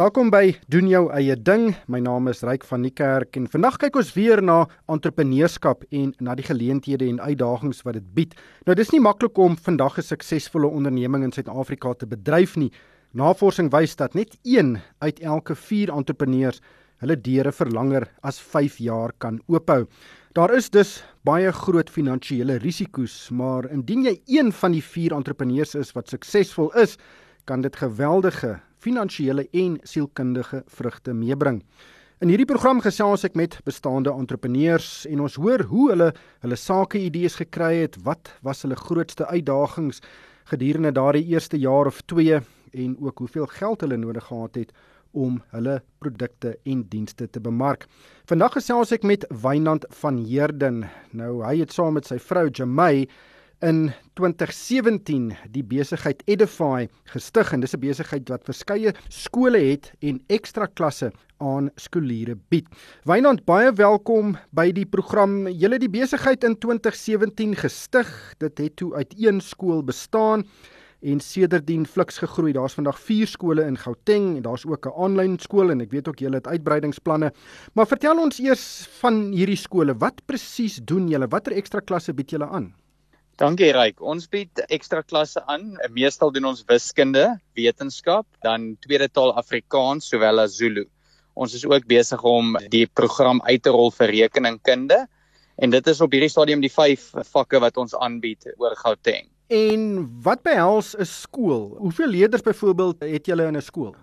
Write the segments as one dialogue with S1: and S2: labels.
S1: Welkom by doen jou eie ding. My naam is Ryk van die Kerk en vandag kyk ons weer na entrepreneurskap en na die geleenthede en uitdagings wat dit bied. Nou dis nie maklik om vandag 'n suksesvolle onderneming in Suid-Afrika te bedryf nie. Navorsing wys dat net 1 uit elke 4 entrepreneurs hulle deure vir langer as 5 jaar kan oophou. Daar is dus baie groot finansiële risiko's, maar indien jy een van die 4 entrepreneurs is wat suksesvol is, kan dit geweldige finansiële en sielkundige vrugte meebring. In hierdie program gesels ek met bestaande entrepreneurs en ons hoor hoe hulle hulle sake idees gekry het, wat was hulle grootste uitdagings gedurende daardie eerste jaar of 2 en ook hoeveel geld hulle nodig gehad het om hulle produkte en dienste te bemark. Vandag gesels ek met Wynand van Heerden. Nou hy het saam met sy vrou Jamey in 2017 die besigheid Edify gestig en dis 'n besigheid wat verskeie skole het en ekstra klasse aan skooliere bied. Wynand, baie welkom by die program. Julle die besigheid in 2017 gestig. Dit het toe uit een skool bestaan en sedertdien fliks gegroei. Daar's vandag 4 skole in Gauteng en daar's ook 'n aanlyn skool en ek weet ook julle het uitbreidingsplanne. Maar vertel ons eers van hierdie skole. Wat presies doen julle? Watter ekstra klasse bied julle aan?
S2: Dankie Ryk. Ons bied ekstra klasse aan. Meestal doen ons wiskunde, wetenskap, dan tweede taal Afrikaans sowel as Zulu. Ons is ook besig om die program uit te rol vir rekeningkunde en dit is op hierdie stadium die 5 vakke wat ons aanbied oor Gauteng.
S1: En wat behels 'n skool? Hoeveel leerders byvoorbeeld het julle in 'n skool?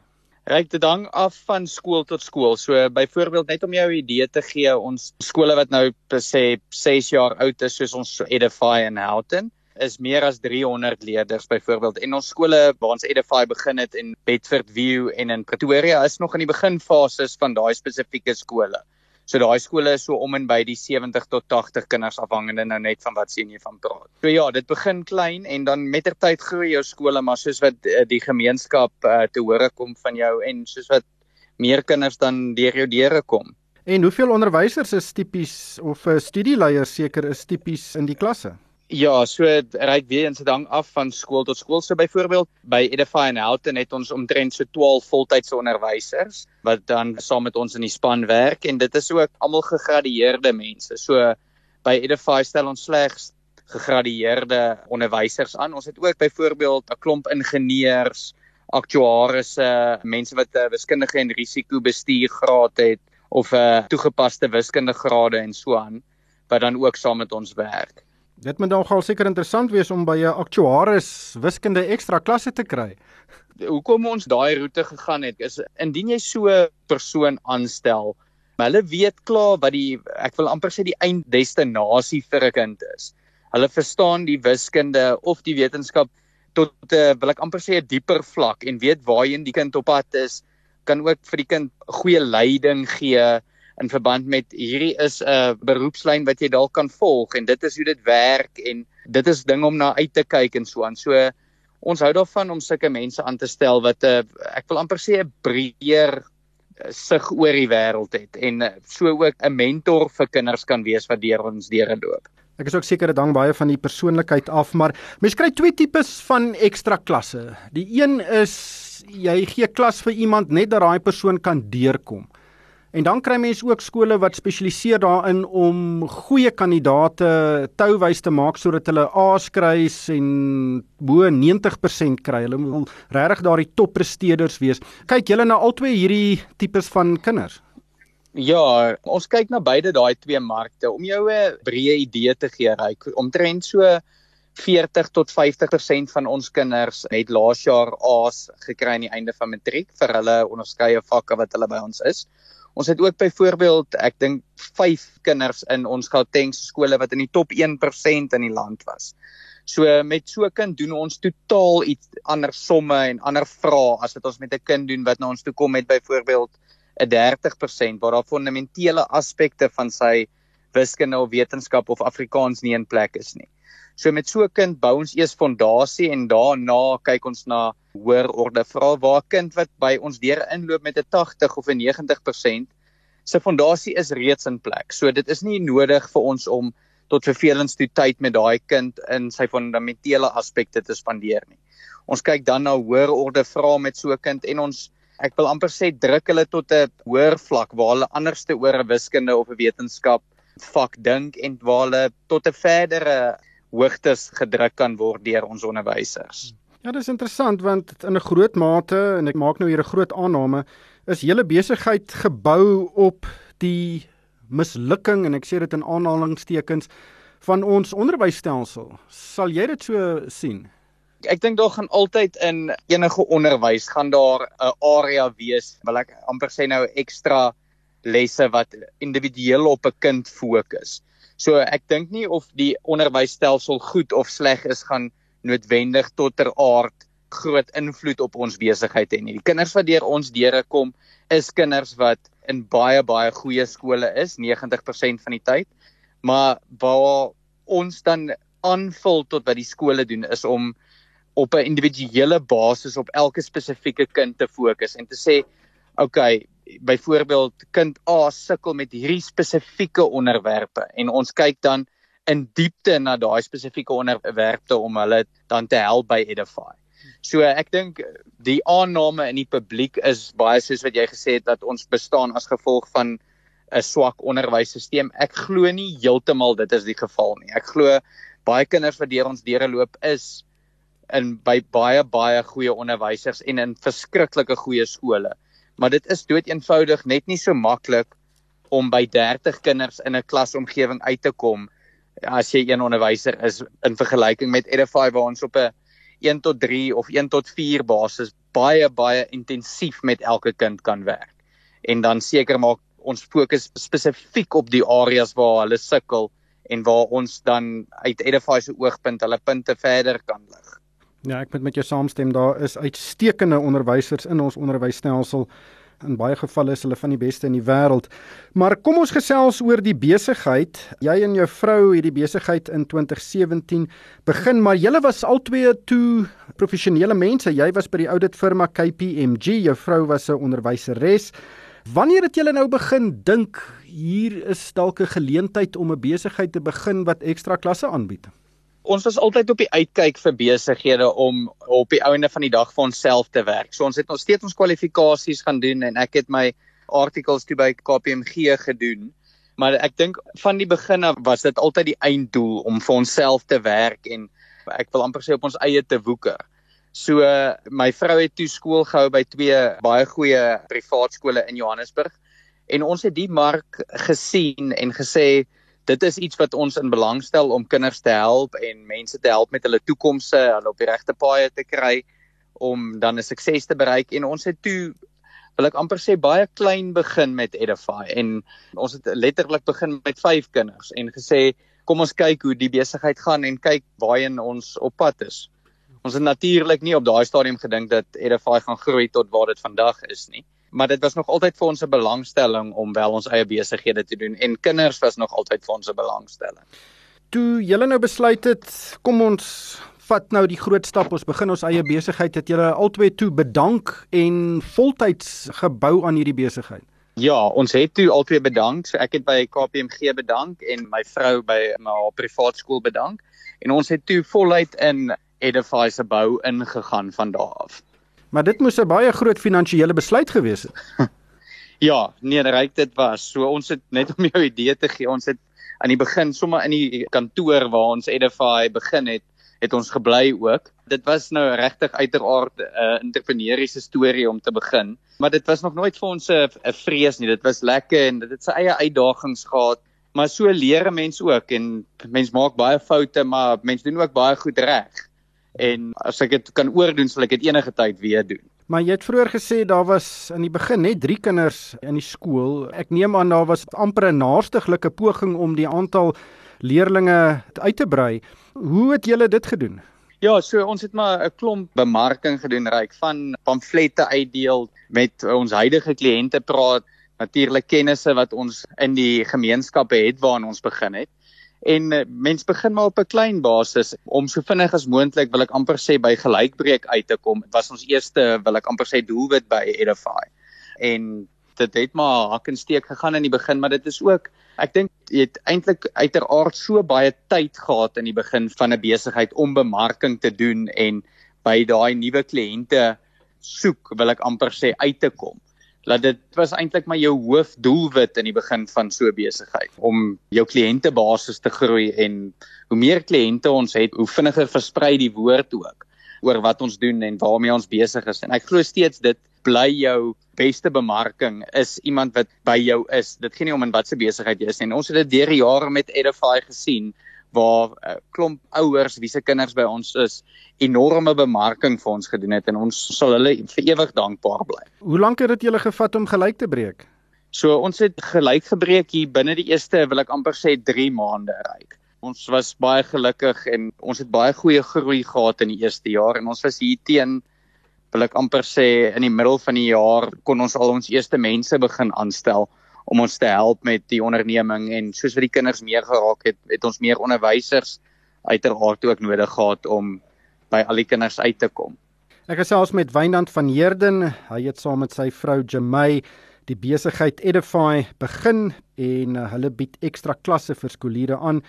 S2: Ryk dit hang af van skool tot skool. So byvoorbeeld net om jou 'n idee te gee, ons skole wat nou sê 6 jaar oud is soos ons Edify en Houghton is meer as 300 leerders byvoorbeeld en ons skole waar ons Edify begin het in Bedford View en in Pretoria is nog in die beginfases van daai spesifieke skole. So daai skole is so om en by die 70 tot 80 kinders afhangende nou net van wat sien jy van praat. So ja, dit begin klein en dan mettertyd groei jou skole maar soos wat uh, die gemeenskap uh, te hore kom van jou en soos wat meer kinders dan deur jou deure kom.
S1: En hoeveel onderwysers is tipies of 'n uh, studieleier seker is tipies in die klasse?
S2: Ja, so ryk weer eens hang af van skool tot skool. So byvoorbeeld by Edify and Houghton het ons omtrent so 12 voltydse onderwysers wat dan saam met ons in die span werk en dit is ook almal gegradueerde mense. So by Edify stel ons slegs gegradueerde onderwysers aan. Ons het ook byvoorbeeld 'n klomp ingenieurs, aktuariërs, mense wat 'n wiskundige en risikobestuur graad het of 'n toegepaste wiskundige grade en so aan wat dan ook saam met ons werk.
S1: Dit moet nogal seker interessant wees om by 'n aktuaris wiskunde ekstra klasse te kry.
S2: Hoekom ons daai roete gegaan het is indien jy so 'n persoon aanstel, hulle weet klaar wat die ek wil amper sê die einddestinasie vir 'n kind is. Hulle verstaan die wiskunde of die wetenskap tot 'n uh, wil ek amper sê 'n dieper vlak en weet waarheen die kind op pad is, kan ook vir die kind goeie leiding gee in verband met hierdie is 'n beroepslyn wat jy dalk kan volg en dit is hoe dit werk en dit is ding om na uit te kyk en so aan. So ons hou daarvan om sulke mense aan te stel wat 'n ek wil amper sê 'n breër eh, sig oor die wêreld het en eh, so ook 'n mentor vir kinders kan wees wat deur ons deure loop.
S1: Ek is ook seker dit hang baie van die persoonlikheid af, maar mens kry twee tipes van ekstra klasse. Die een is jy gee klas vir iemand net dat daai persoon kan deurkom. En dan kry mense ook skole wat spesialiseer daarin om goeie kandidate touwys te maak sodat hulle A's kry en bo 90% kry. Hulle wil regtig daardie toppresteerders wees. Kyk julle na albei hierdie tipes van kinders.
S2: Ja, ons kyk na beide daai twee markte om jou 'n breë idee te gee. Ryk omtrent so 40 tot 50% van ons kinders het laas jaar A's gekry aan die einde van matriek vir hulle onderskeie vakke wat hulle by ons is. Ons het ook byvoorbeeld, ek dink 5 kinders in ons Gautengse skole wat in die top 1% in die land was. So met so 'n kind doen ons totaal iets ander somme en ander vrae as wat ons met 'n kind doen wat na ons toe kom met byvoorbeeld 'n 30% waar daar fundamentele aspekte van sy wiskunde of wetenskap of Afrikaans nie in plek is nie. So met so 'n kind bou ons eers fondasie en daarna kyk ons na hoër orde vra waar kind wat by ons deure inloop met 'n 80 of 'n 90% se fondasie is reeds in plek. So dit is nie nodig vir ons om tot vervelings toe tyd met daai kind in sy fundamentele aspekte te spandeer nie. Ons kyk dan na hoër orde vrae met so 'n kind en ons ek wil amper sê druk hulle tot 'n hoër vlak waar hulle anderste oor 'n wiskunde of 'n wetenskap vak dink en waar hulle tot 'n verdere hoogtes gedruk kan word deur ons onderwysers.
S1: Ja, dis interessant want in 'n groot mate en ek maak nou hier 'n groot aanname, is hele besigheid gebou op die mislukking en ek sê dit in aanhalingstekens van ons onderwysstelsel. Sal jy dit so sien?
S2: Ek dink daar gaan altyd in enige onderwys gaan daar 'n area wees, wil ek amper sê nou ekstra lesse wat individueel op 'n kind fokus. So ek dink nie of die onderwysstelsel goed of sleg is gaan noodwendig tot ter aard groot invloed op ons besigheid hê nie. Die kinders wat deur ons deure kom is kinders wat in baie baie goeie skole is 90% van die tyd. Maar waar ons dan aanvul tot wat die skole doen is om op 'n individuele basis op elke spesifieke kind te fokus en te sê, "Oké, okay, byvoorbeeld kind A sukkel met hierdie spesifieke onderwerpe en ons kyk dan in diepte na daai spesifieke onderwerpe om hulle dan te help by Edify. So ek dink die aanname in die publiek is baie soos wat jy gesê het dat ons bestaan as gevolg van 'n swak onderwysstelsel. Ek glo nie heeltemal dit is die geval nie. Ek glo baie kinders wat deur ons deure loop is in by baie baie goeie onderwysers en in verskriklike goeie skole maar dit is dood eenvoudig net nie so maklik om by 30 kinders in 'n klasomgewing uit te kom as jy een onderwyser is in vergelyking met Edify waar ons op 'n 1 tot 3 of 1 tot 4 basis baie baie intensief met elke kind kan werk en dan seker maak ons fokus spesifiek op die areas waar hulle sukkel en waar ons dan uit Edify se oogpunt hulle punte verder kan lig.
S1: Ja, ek moet met jou saamstem. Daar is uitstekende onderwysers in ons onderwysstelsel. In baie gevalle is hulle van die beste in die wêreld. Maar kom ons gesels oor die besigheid. Jy en jou vrou het die besigheid in 2017 begin, maar julle was albei toe professionele mense. Jy was by die audit firma KPMG, jou vrou was 'n onderwyseres. Wanneer het julle nou begin dink hier is dalk 'n geleentheid om 'n besigheid te begin wat ekstra klasse aanbied?
S2: Ons was altyd op die uitkyk vir besighede om op die ouende van die dag vir onsself te werk. So ons het nog steeds ons kwalifikasies gaan doen en ek het my artikels toe by KPMG gedoen. Maar ek dink van die begin af was dit altyd die einddoel om vir onsself te werk en ek wil amper sê op ons eie te woeker. So my vrou het toe skool gehou by twee baie goeie privaat skole in Johannesburg en ons het die mark gesien en gesê dit is iets wat ons in belang stel om kinders te help en mense te help met hulle toekomse, hulle op die regte paaie te kry om dan 'n sukses te bereik. En ons het toe wil ek amper sê baie klein begin met Edify. En ons het letterlik begin met 5 kinders en gesê kom ons kyk hoe die besigheid gaan en kyk waarheen ons op pad is. Ons het natuurlik nie op daai stadium gedink dat Edify gaan groei tot waar dit vandag is nie maar dit was nog altyd vir ons 'n belangstelling om wel ons eie besighede te doen en kinders was nog altyd vir ons 'n belangstelling.
S1: Toe julle nou besluit het, kom ons vat nou die groot stap, ons begin ons eie besigheid, het julle albei toe bedank en voltyds gebou aan hierdie besigheid.
S2: Ja, ons het toe albei bedank. So ek het by KPMG bedank en my vrou by my privaat skool bedank en ons het toe voluit in Edify se bou ingegaan van daardie af.
S1: Maar dit moes 'n baie groot finansiële besluit gewees het.
S2: ja, nee, ryk dit was. So ons het net om jou idee te gee, ons het aan die begin sommer in die kantoor waar ons Edify begin het, het ons gebly ook. Dit was nou regtig uiteraard 'n uh, entrepreneursiese storie om te begin, maar dit was nog nooit vir ons 'n vrees nie. Dit was lekker en dit het sy eie uitdagings gehad, maar so leer 'n mens ook en mens maak baie foute, maar mens doen ook baie goed reg en as ek dit kan oordoen sal ek dit enige tyd weer doen.
S1: Maar jy het vroeër gesê daar was in die begin net 3 kinders in die skool. Ek neem aan daar was amper 'n naastiglike poging om die aantal leerdlinge uit te brei. Hoe het julle dit gedoen?
S2: Ja, so ons het maar 'n klomp bemarking gedoen reik van pamflette uitdeel met ons huidige kliënte praat, natuurlik kennisse wat ons in die gemeenskappe het waarna ons begin het en uh, mens begin maar op 'n klein basis om so vinnig as moontlik wil ek amper sê by gelykbreek uit te kom. Dit was ons eerste wil ek amper sê doelwit by Edify. En dit het maar hak en steek gegaan in die begin, maar dit is ook ek dink jy het eintlik uiteraard so baie tyd gehad in die begin van 'n besigheid om bemarking te doen en by daai nuwe kliënte soek, wil ek amper sê uit te kom. Dat dit was eintlik maar jou hoofdoelwit in die begin van so besigheid om jou kliëntebasis te groei en hoe meer kliënte ons het, hoe vinniger versprei die woord ook oor wat ons doen en waarmee ons besig is. En ek glo steeds dit bly jou beste bemarking is iemand wat by jou is. Dit gaan nie om in watter besigheid jy is nie. Ons het dit deur die jare met Edify gesien waar 'n uh, klomp ouers wie se kinders by ons is enorme bemarking vir ons gedoen het en ons sal hulle vir ewig dankbaar bly.
S1: Hoe lank het dit julle gevat om gelyk te breek?
S2: So ons het gelyk gebreek hier binne die eerste wil ek amper sê 3 maande ryk. Ons was baie gelukkig en ons het baie goeie groei gehad in die eerste jaar en ons was hier teen wil ek amper sê in die middel van die jaar kon ons al ons eerste mense begin aanstel om ons te help met die onderneming en soos wat die kinders meer geraak het, het ons meer onderwysers uiteraard ook nodig gehad om by al die kinders uit te kom.
S1: Ek gesels met Wynand van Heerden. Hy het saam met sy vrou Jamey die besigheid Edify begin en uh, hulle bied ekstra klasse vir skooliere aan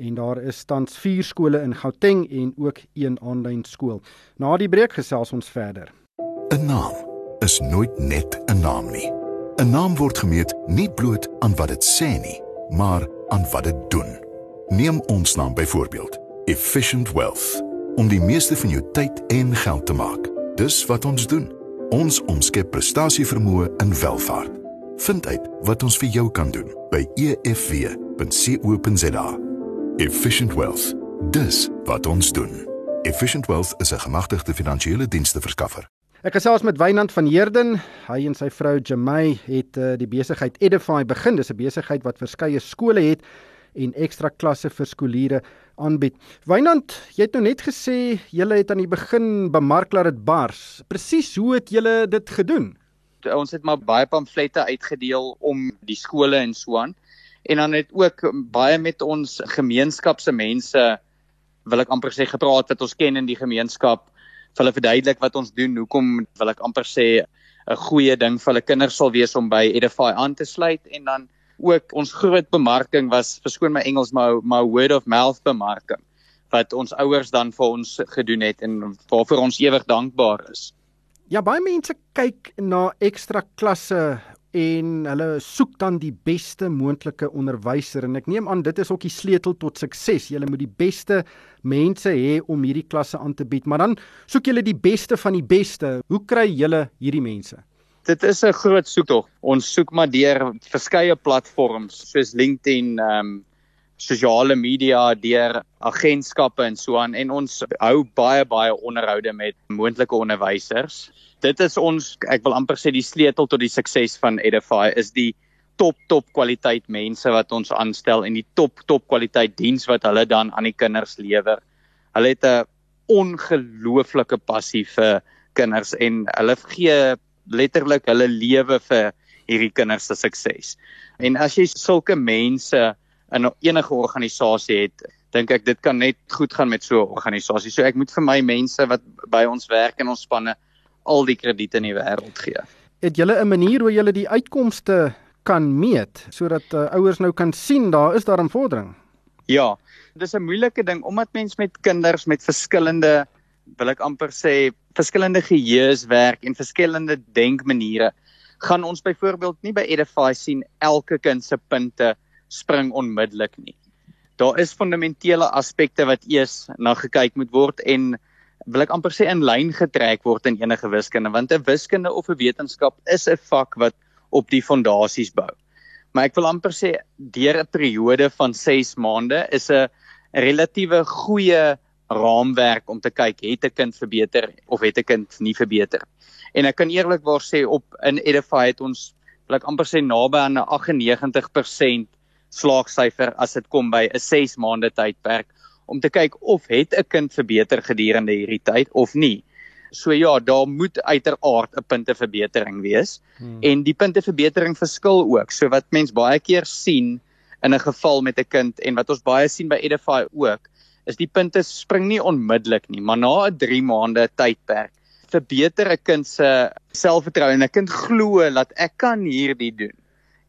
S1: en daar is tans 4 skole in Gauteng en ook een aanlyn skool. Na die breek gesels ons verder.
S3: 'n Naam is nooit net 'n naam nie. 'n Naam word gemeet nie bloot aan wat dit sê nie, maar aan wat dit doen. Neem ons naam byvoorbeeld, Efficient Wealth, om die meeste van jou tyd en geld te maak. Dis wat ons doen. Ons omskep prestasievermoë in welvaart. Vind uit wat ons vir jou kan doen by efw.co.za. Efficient Wealth. Dis wat ons doen. Efficient Wealth is 'n gemagtigde finansiële dienste verskaffer.
S1: Ek gesels met Wynand van Heerden. Hy en sy vrou Jamey het uh, die besigheid Edify begin. Dis 'n besigheid wat verskeie skole het en ekstra klasse vir skooliere aanbied. Wynand, jy het nou net gesê julle het aan die begin bemark laat dit bars. Presies hoe het julle dit gedoen?
S2: Ons het maar baie pamflette uitgedeel om die skole en so aan. En dan het ook baie met ons gemeenskapse mense wil ek amper sê gepraat wat ons ken in die gemeenskap vir hulle verduidelik wat ons doen, hoekom wil ek amper sê 'n goeie ding vir hulle kinders sal wees om by Edify aan te sluit en dan ook ons groot bemarking was verskoon my Engels maar my word of mouth bemarking wat ons ouers dan vir ons gedoen het en waarvoor ons ewig dankbaar is.
S1: Ja, baie mense kyk na ekstra klasse en hulle soek dan die beste moontlike onderwyser en ek neem aan dit is ook die sleutel tot sukses. Jy moet die beste mense hê om hierdie klasse aan te bied, maar dan soek jy die beste van die beste. Hoe kry jy hierdie mense?
S2: Dit is 'n groot soektog. Ons soek maar deur verskeie platforms soos LinkedIn, ehm um, sosiale media, deur agentskappe en so aan en ons hou baie baie onderhoude met moontlike onderwysers dit is ons ek wil amper sê die sleutel tot die sukses van Edify is die top top kwaliteit mense wat ons aanstel en die top top kwaliteit diens wat hulle dan aan die kinders lewer. Hulle het 'n ongelooflike passie vir kinders en hulle gee letterlik hulle lewe vir hierdie kinders se sukses. En as jy sulke mense in enige organisasie het, dink ek dit kan net goed gaan met so 'n organisasie. So ek moet vir my mense wat by ons werk in ons spanne al die krediete in die wêreld gee.
S1: Het julle 'n manier hoe julle die uitkomste kan meet sodat uh, ouers nou kan sien daar is daar 'n vordering?
S2: Ja, dis 'n moeilike ding omdat mens met kinders met verskillende wil ek amper sê verskillende geheues werk en verskillende denkmaniere gaan ons byvoorbeeld nie by Edify sien elke kind se punte spring onmiddellik nie. Daar is fundamentele aspekte wat eers na gekyk moet word en wil ek amper sê in lyn getrek word in enige wiskunde want 'n wiskunde of 'n wetenskap is 'n vak wat op die fondasies bou. Maar ek wil amper sê deur 'n periode van 6 maande is 'n relatiewe goeie raamwerk om te kyk het 'n kind verbeter of het 'n kind nie verbeter. En ek kan eerlikwaar sê op in Edify het ons wil ek amper sê naby aan 'n 98% slaagsyfer as dit kom by 'n 6 maande tydperk om te kyk of het 'n kind verbeter gedurende hierdie tyd of nie. So ja, daar moet uiteraard 'n punteverbetering wees hmm. en die punteverbetering verskil ook. So wat mens baie keer sien in 'n geval met 'n kind en wat ons baie sien by Edify ook, is die punte spring nie onmiddellik nie, maar na 'n 3 maande tydperk verbeter 'n kind se selfvertroue en 'n kind glo dat ek kan hierdie doen.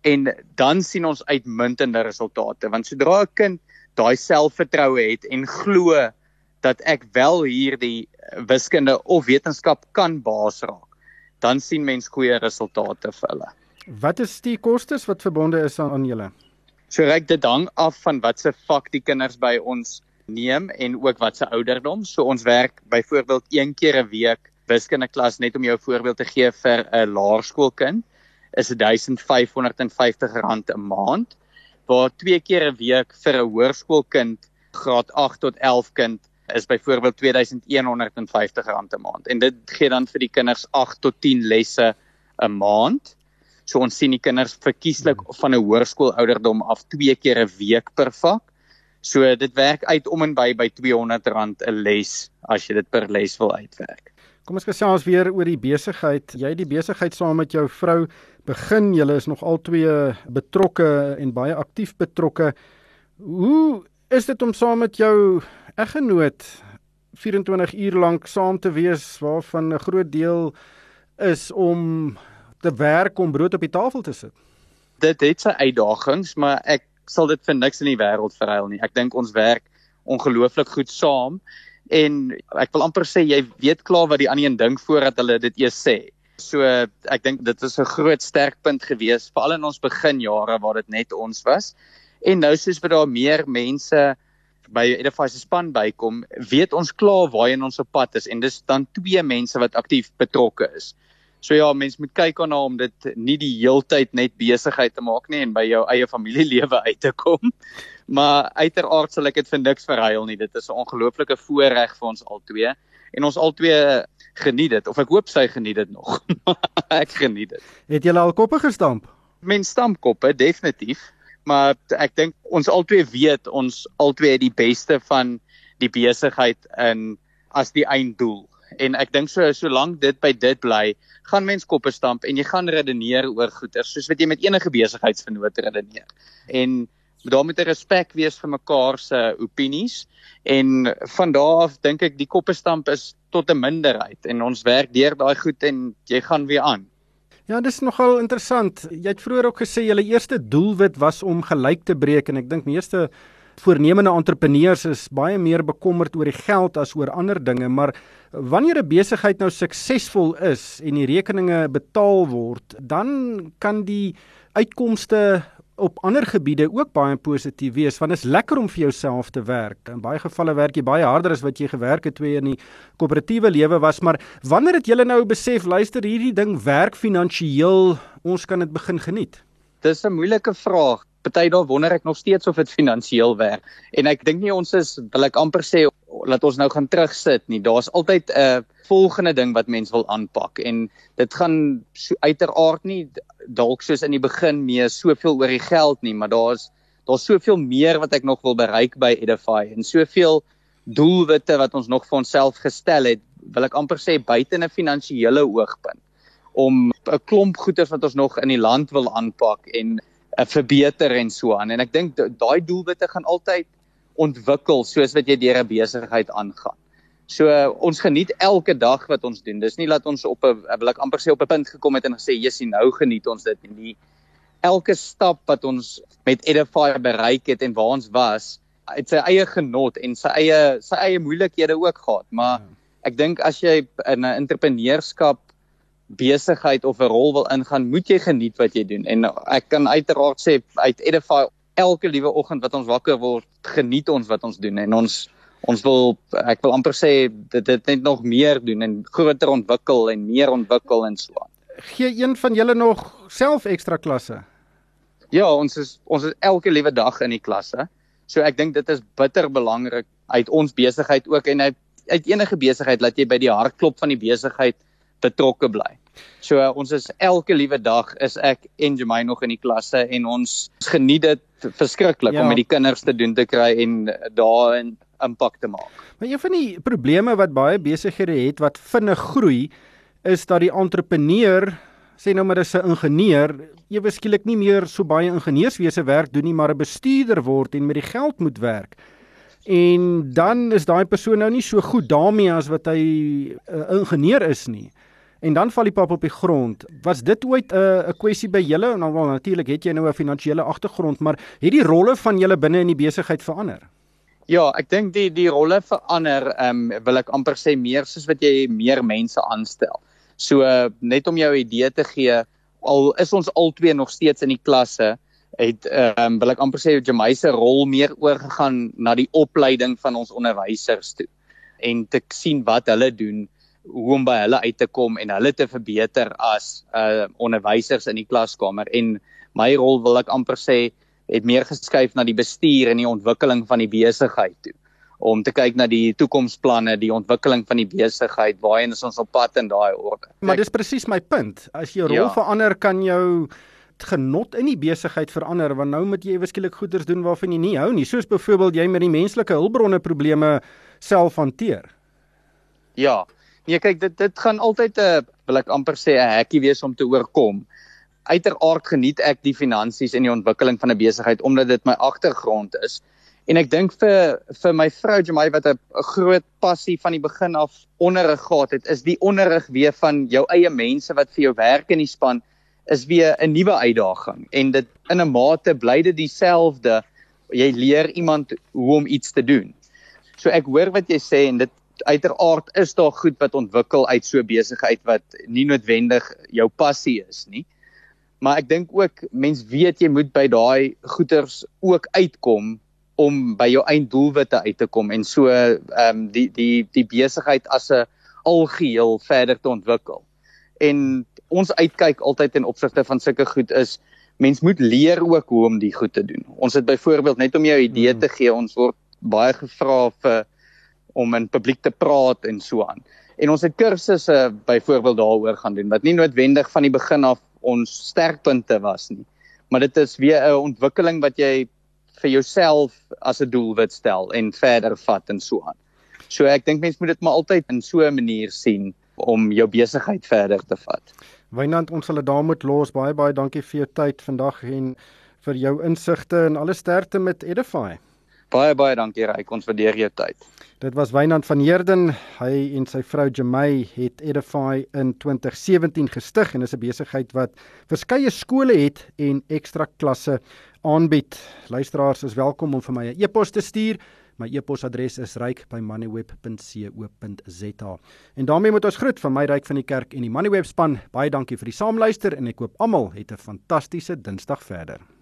S2: En dan sien ons uitmuntende resultate want sodra 'n kind daai selfvertroue het en glo dat ek wel hierdie wiskunde of wetenskap kan baas raak, dan sien mens goeie resultate vir hulle.
S1: Wat is die kostes wat verbonde is aan, aan julle?
S2: So reik dit hang af van wat se vak die kinders by ons neem en ook wat se ouderdom. So ons werk byvoorbeeld een keer 'n week wiskunde klas net om jou voorbeeld te gee vir 'n laerskoolkind is R1550 'n maand waar twee keer 'n week vir 'n hoërskoolkind graad 8 tot 11 kind is byvoorbeeld R2150 'n maand en dit gee dan vir die kinders 8 tot 10 lesse 'n maand. So ons sien die kinders verkieslik van 'n hoërskool ouderdom af twee keer 'n week per vak. So dit werk uit om en by by R200 'n les as jy dit per les wil uitwerk.
S1: Kom ons gesels weer oor die besigheid. Jy het die besigheid saam met jou vrou begin. Julle is nog albei betrokke en baie aktief betrokke. Hoe is dit om saam met jou eggenoot 24 uur lank saam te wees waarvan 'n groot deel is om te werk om brood op die tafel te sit?
S2: Dit het sy uitdagings, maar ek sal dit vir niks in die wêreld verruil nie. Ek dink ons werk ongelooflik goed saam en ek wil amper sê jy weet klaar wat die ander een dink voordat hulle dit eers sê. So ek dink dit is 'n groot sterkpunt gewees veral in ons beginjare waar dit net ons was. En nou soos wat daar meer mense by Edify se span bykom, weet ons klaar waarheen ons op pad is en dis dan twee mense wat aktief betrokke is. So ja, mens moet kyk aan om dit nie die heeltyd net besigheid te maak nie en by jou eie familielewe uit te kom. Maar uiteraard sal ek dit vir niks verhuil nie. Dit is 'n ongelooflike voorreg vir ons albei en ons albei geniet dit of ek hoop sy geniet dit nog. ek geniet dit.
S1: Het julle al koppe gestamp?
S2: Mens stamp koppe definitief, maar ek dink ons albei weet ons albei het die beste van die besigheid in as die einddoel. En ek dink so solank dit by dit bly, gaan mens koppe stamp en jy gaan redeneer oor goeder soos wat jy met enige besigheidsvernoot redeneer. En daar moet 'n respek wees vir mekaar se opinies en van daardie af dink ek die koppe stamp is tot 'n minderheid en ons werk deur daai goed en jy gaan weer aan.
S1: Ja, dis nogal interessant. Jy het vroeër ook gesê julle eerste doelwit was om gelyk te breek en ek dink meeste voornemende entrepreneurs is baie meer bekommerd oor die geld as oor ander dinge, maar wanneer 'n besigheid nou suksesvol is en die rekeninge betaal word, dan kan die uitkomste op ander gebiede ook baie positief wees want dit is lekker om vir jouself te werk. In baie gevalle werk jy baie harder as wat jy gewerk het toe in die koöperatiewe lewe was, maar wanneer het jy nou besef luister hierdie ding werk finansiëel, ons kan dit begin geniet?
S2: Dis 'n moeilike vraag. Party daar wonder ek nog steeds of dit finansiëel werk. En ek dink nie ons is wil ek amper sê laat ons nou gaan terugsit nie. Daar's altyd 'n uh, volgende ding wat mens wil aanpak en dit gaan so uiteraard nie dalk soos in die begin mee soveel oor die geld nie, maar daar's daar's soveel meer wat ek nog wil bereik by Edify en soveel doelwitte wat ons nog vir onsself gestel het, wil ek amper sê buite 'n finansiële oogpunt om 'n klomp goeder wat ons nog in die land wil aanpak en uh, verbeter en so aan. En ek dink daai doelwitte gaan altyd ontwikkel soos wat jy deur 'n besigheid aangaan. So uh, ons geniet elke dag wat ons doen. Dis nie dat ons op 'n wil ek amper sê op 'n punt gekom het en gesê jessie nou geniet ons dit nie. Elke stap wat ons met Edify bereik het en waar ons was, het sy eie genot en sy eie sy eie moeilikhede ook gehad, maar ja. ek dink as jy in 'n entrepreneurskap besigheid of 'n rol wil ingaan, moet jy geniet wat jy doen. En ek kan uiteraard sê uit Edify elke liewe oggend wat ons wakker word, geniet ons wat ons doen en ons ons wil ek wil amper sê dit dit net nog meer doen en groter ontwikkel en meer ontwikkel en so aan.
S1: Gee een van julle nog self ekstra klasse?
S2: Ja, ons is ons is elke liewe dag in die klasse. So ek dink dit is bitter belangrik uit ons besigheid ook en uit, uit enige besigheid dat jy by die hartklop van die besigheid betrokke bly. So uh, ons is elke liewe dag is ek en Jemai nog in die klasse en ons geniet dit verskriklik ja. om met die kinders te doen te kry en daarin impak te maak.
S1: Maar een van die probleme wat baie besighede het wat vinnig groei is dat die entrepreneur sê nou maar dis 'n ingenieur ewe skielik nie meer so baie ingenieurswese werk doen nie maar 'n bestuurder word en met die geld moet werk. En dan is daai persoon nou nie so goed daarmee as wat hy 'n uh, ingenieur is nie en dan val die pap op die grond. Was dit ooit 'n uh, 'n kwessie by julle? Nou wel natuurlik het jy nou 'n finansiële agtergrond, maar het die rolle van julle binne in die besigheid verander?
S2: Ja, ek dink die die rolle verander, ehm um, wil ek amper sê meer soos wat jy meer mense aanstel. So uh, net om jou idee te gee, al is ons albei nog steeds in die klasse, het ehm um, wil ek amper sê Jamie se rol meer oorgegaan na die opleiding van ons onderwysers toe en te sien wat hulle doen hoe om by hulle uit te kom en hulle te verbeter as uh onderwysers in die klaskamer en my rol wil ek amper sê het meer geskuif na die bestuur en die ontwikkeling van die besigheid toe om te kyk na die toekomsplanne, die ontwikkeling van die besigheid, waarheen is ons op pad in daai orde.
S1: Maar dis presies my punt. As jou rol ja. verander, kan jou genot in die besigheid verander want nou moet jy eweskielik goeders doen waarvan jy nie hou nie, soos byvoorbeeld jy met die menslike hulpbronne probleme self hanteer.
S2: Ja. Nee, kyk dit dit gaan altyd 'n wil ek amper sê 'n hekkie wees om te oorkom uiteraard geniet ek die finansies en die ontwikkeling van 'n besigheid omdat dit my agtergrond is. En ek dink vir vir my vrou Jamai wat 'n groot passie van die begin af onderrig gehad het, is die onderrig weer van jou eie mense wat vir jou werk in die span is weer 'n nuwe uitdaging en dit in 'n mate bly dit dieselfde. Jy leer iemand hoe om iets te doen. So ek hoor wat jy sê en dit uiteraard is daar goed wat ontwikkel uit so besigheid wat nie noodwendig jou passie is nie maar ek dink ook mens weet jy moet by daai goeters ook uitkom om by jou einddoelwitte uit te kom en so ehm um, die die die besigheid as 'n algeheel verder te ontwikkel. En ons uitkyk altyd in opsigte van sulke goed is mens moet leer ook hoe om die goed te doen. Ons het byvoorbeeld net om jou idee te gee, ons word baie gevra vir om in publiek te praat en so aan. En ons het kursusse byvoorbeeld daaroor gaan doen wat nie noodwendig van die begin af ons sterkpunte was nie. Maar dit is weer 'n ontwikkeling wat jy vir jouself as 'n doelwit stel en verder vat en so aan. So ek dink mense moet dit maar altyd in so 'n manier sien om jou besigheid verder te vat.
S1: Wynand, ons sal dit daar moet los. Baie baie dankie vir jou tyd vandag en vir jou insigte en alle sterkte met Edify.
S2: Baie baie dankie Ryk, ons waardeer jou tyd.
S1: Dit was Wynand van Heerden. Hy en sy vrou Jamey het Edify in 2017 gestig en is 'n besigheid wat verskeie skole het en ekstra klasse aanbied. Luisteraars is welkom om vir my 'n e-pos te stuur. My e-posadres is ryk@moneyweb.co.za. En daarmee moet ons groet van my ryk van die kerk en die Moneyweb span. Baie dankie vir die saamluister en ek hoop almal het 'n fantastiese Dinsdag verder.